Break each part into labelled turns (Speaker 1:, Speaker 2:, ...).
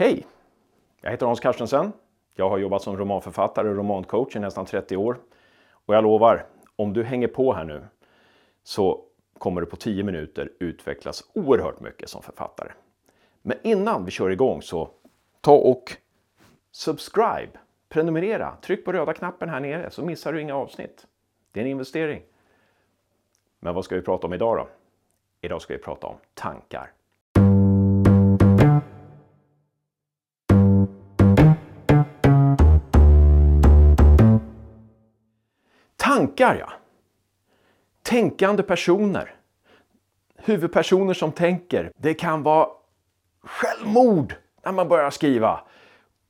Speaker 1: Hej! Jag heter Hans Carstensen. Jag har jobbat som romanförfattare och romancoach i nästan 30 år. Och jag lovar, om du hänger på här nu så kommer du på 10 minuter utvecklas oerhört mycket som författare. Men innan vi kör igång så ta och subscribe, prenumerera, tryck på röda knappen här nere så missar du inga avsnitt. Det är en investering. Men vad ska vi prata om idag då? Idag ska vi prata om tankar. Tankar ja! Tänkande personer. Huvudpersoner som tänker. Det kan vara självmord när man börjar skriva.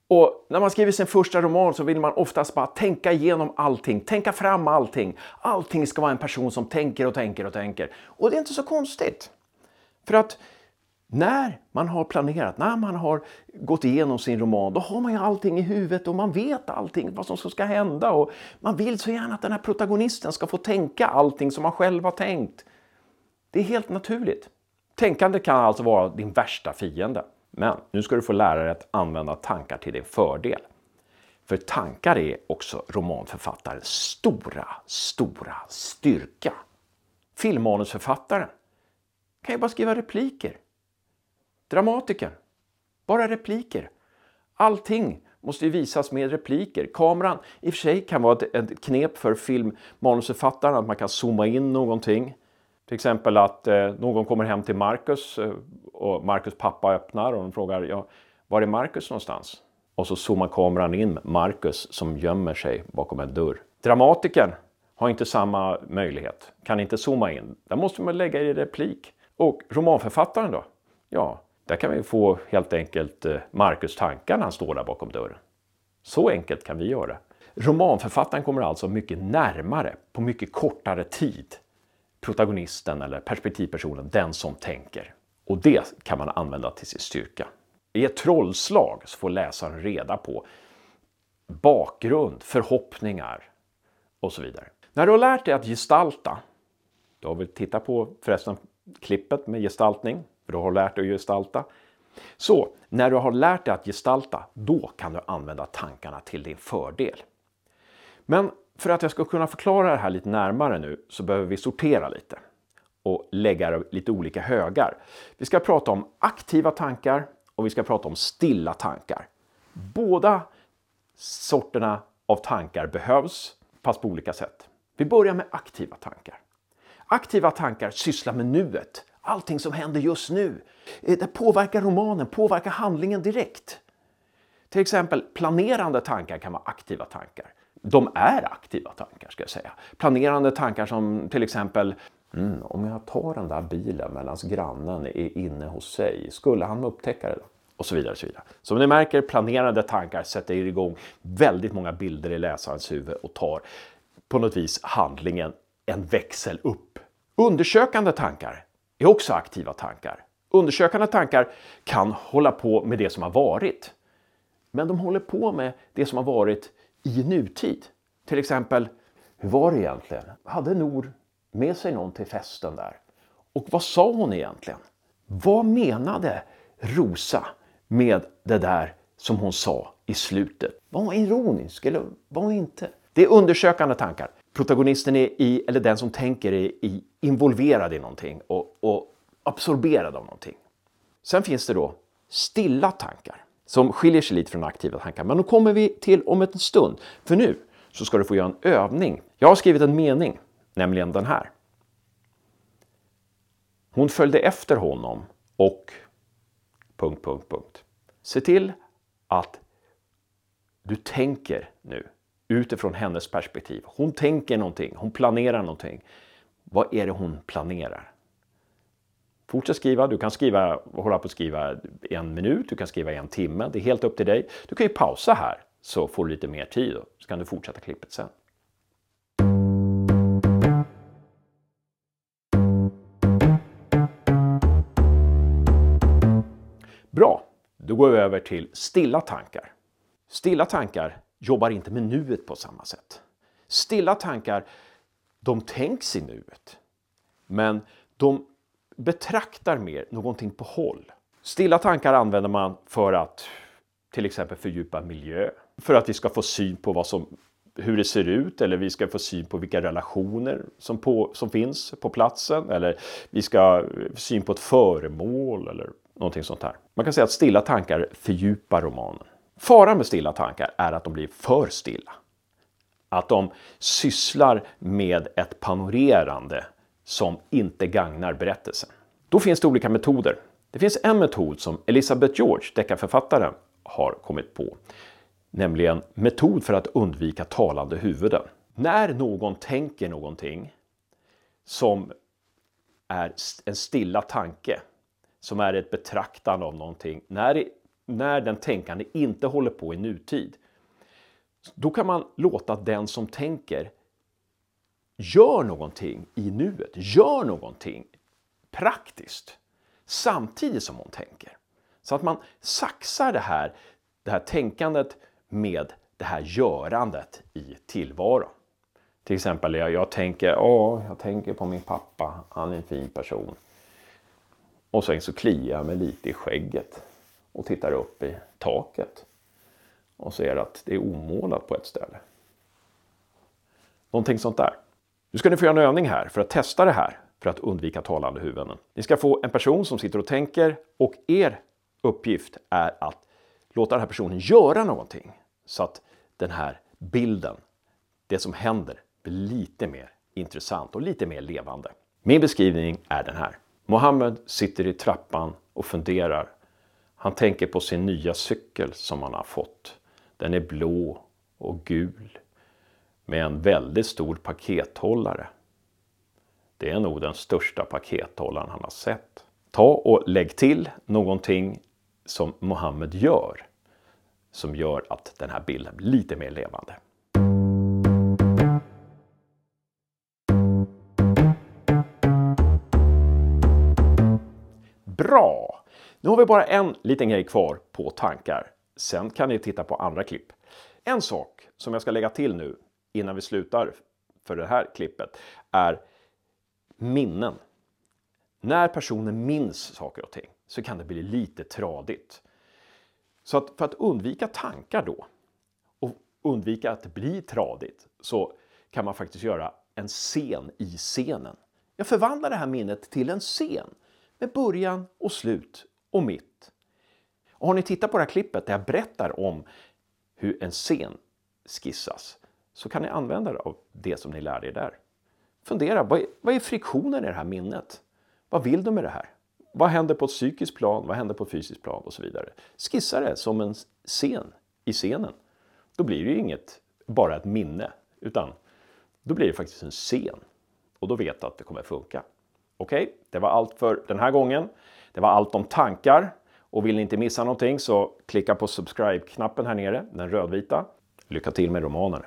Speaker 1: Och när man skriver sin första roman så vill man oftast bara tänka igenom allting, tänka fram allting. Allting ska vara en person som tänker och tänker och tänker. Och det är inte så konstigt. För att när man har planerat, när man har gått igenom sin roman, då har man ju allting i huvudet och man vet allting, vad som ska hända. Och man vill så gärna att den här protagonisten ska få tänka allting som man själv har tänkt. Det är helt naturligt. Tänkande kan alltså vara din värsta fiende. Men nu ska du få lära dig att använda tankar till din fördel. För tankar är också romanförfattarens stora, stora styrka. Filmmanusförfattaren kan ju bara skriva repliker. Dramatikern, bara repliker. Allting måste ju visas med repliker. Kameran i och för sig kan vara ett, knep för filmmanusförfattaren att man kan zooma in någonting. Till exempel att eh, någon kommer hem till Marcus eh, och Marcus pappa öppnar och de frågar ja, var är Marcus någonstans? Och så zoomar kameran in Marcus som gömmer sig bakom en dörr. Dramatikern har inte samma möjlighet, kan inte zooma in. Där måste man lägga i replik. Och romanförfattaren då? Ja, där kan vi få helt enkelt eh, Marcus tankar när han står där bakom dörren. Så enkelt kan vi göra. Romanförfattaren kommer alltså mycket närmare på mycket kortare tid protagonisten eller perspektivpersonen, den som tänker. Och det kan man använda till sin styrka. I ett trollslag så får läsaren reda på bakgrund, förhoppningar och så vidare. När du har lärt dig att gestalta, du har väl tittat på förresten klippet med gestaltning, för du har lärt dig att gestalta. Så när du har lärt dig att gestalta, då kan du använda tankarna till din fördel. Men för att jag ska kunna förklara det här lite närmare nu så behöver vi sortera lite och lägga lite olika högar. Vi ska prata om aktiva tankar och vi ska prata om stilla tankar. Båda sorterna av tankar behövs, fast på olika sätt. Vi börjar med aktiva tankar. Aktiva tankar sysslar med nuet, allting som händer just nu. Eh, det påverkar romanen, påverkar handlingen direkt. Till exempel planerande tankar kan vara aktiva tankar de är aktiva tankar ska jag säga. Planerande tankar som till exempel mm, om jag tar den där bilen medan grannen är inne hos sig, skulle han upptäcka det då? Och så vidare. Och så vidare. Som ni märker, planerande tankar sätter igång väldigt många bilder i läsarens huvud och tar på något vis handlingen en växel upp. Undersökande tankar är också aktiva tankar. Undersökande tankar kan hålla på med det som har varit. Men de håller på med det som har varit i nutid. Till exempel, hur var det egentligen? Hade Nor med sig någon till festen där? Och vad sa hon egentligen? Vad menade Rosa med det där som hon sa i slutet? Var hon ironisk eller var hon inte? Det är undersökande tankar. Protagonisten är i, eller den som tänker är i, involverad i någonting och, och absorberad av någonting. Sen finns det då stilla tankar som skiljer sig lite från aktiva tankar. Men då kommer vi till om en stund. För nu så ska du få göra en övning. Jag har skrivit en mening, nämligen den här. Hon följde efter honom och... Punkt, punkt, punkt. Se till att du tänker nu utifrån hennes perspektiv. Hon tänker någonting, hon planerar någonting. Vad är det hon planerar? Fortsätt skriva. Du kan skriva, hålla på att skriva en minut, du kan skriva en timme. Det är helt upp till dig. Du kan ju pausa här så får du lite mer tid så kan du fortsätta klippet sen. Bra, då går vi över till stilla tankar. Stilla tankar jobbar inte med nuet på samma sätt. Stilla tankar, de tänks i nuet. Men de betraktar mer någonting på håll. Stilla tankar använder man för att till exempel fördjupa miljö, för att vi ska få syn på vad som, hur det ser ut eller vi ska få syn på vilka relationer som, på, som finns på platsen eller vi ska få syn på ett föremål eller någonting sånt här. Man kan säga att stilla tankar fördjupar romanen. Faran med stilla tankar är att de blir för stilla. Att de sysslar med ett panorerande som inte gagnar berättelsen. Då finns det olika metoder. Det finns en metod som Elizabeth George, deckarförfattaren, har kommit på. Nämligen metod för att undvika talande huvuden. När någon tänker någonting som är en stilla tanke, som är ett betraktande av någonting, när, när den tänkande inte håller på i nutid, då kan man låta den som tänker gör någonting i nuet, gör någonting praktiskt samtidigt som hon tänker. Så att man saxar det här, det här tänkandet med det här görandet i tillvaron. Till exempel, jag, jag tänker, åh, jag tänker på min pappa, han är en fin person. Och sen så kliar jag mig lite i skägget och tittar upp i taket och ser att det är omålat på ett ställe. Någonting sånt där. Nu ska ni få göra en övning här för att testa det här för att undvika talande huvuden. Ni ska få en person som sitter och tänker och er uppgift är att låta den här personen göra någonting så att den här bilden, det som händer, blir lite mer intressant och lite mer levande. Min beskrivning är den här. Mohammed sitter i trappan och funderar. Han tänker på sin nya cykel som han har fått. Den är blå och gul med en väldigt stor pakethållare. Det är nog den största pakethållaren han har sett. Ta och lägg till någonting som Mohammed gör som gör att den här bilden blir lite mer levande. Bra! Nu har vi bara en liten grej kvar på tankar. Sen kan ni titta på andra klipp. En sak som jag ska lägga till nu innan vi slutar för det här klippet är minnen. När personen minns saker och ting så kan det bli lite tradigt. Så att för att undvika tankar då och undvika att det blir tradigt så kan man faktiskt göra en scen i scenen. Jag förvandlar det här minnet till en scen med början och slut och mitt. Och har ni tittat på det här klippet där jag berättar om hur en scen skissas så kan ni använda det av det som ni lärde er där. Fundera, vad är, vad är friktionen i det här minnet? Vad vill du med det här? Vad händer på ett psykiskt plan? Vad händer på ett fysiskt plan? Och så vidare. Skissa det som en scen i scenen. Då blir det ju inget bara ett minne, utan då blir det faktiskt en scen. Och då vet du att det kommer funka. Okej, okay, det var allt för den här gången. Det var allt om tankar. Och vill ni inte missa någonting så klicka på subscribe-knappen här nere, den rödvita. Lycka till med romanen!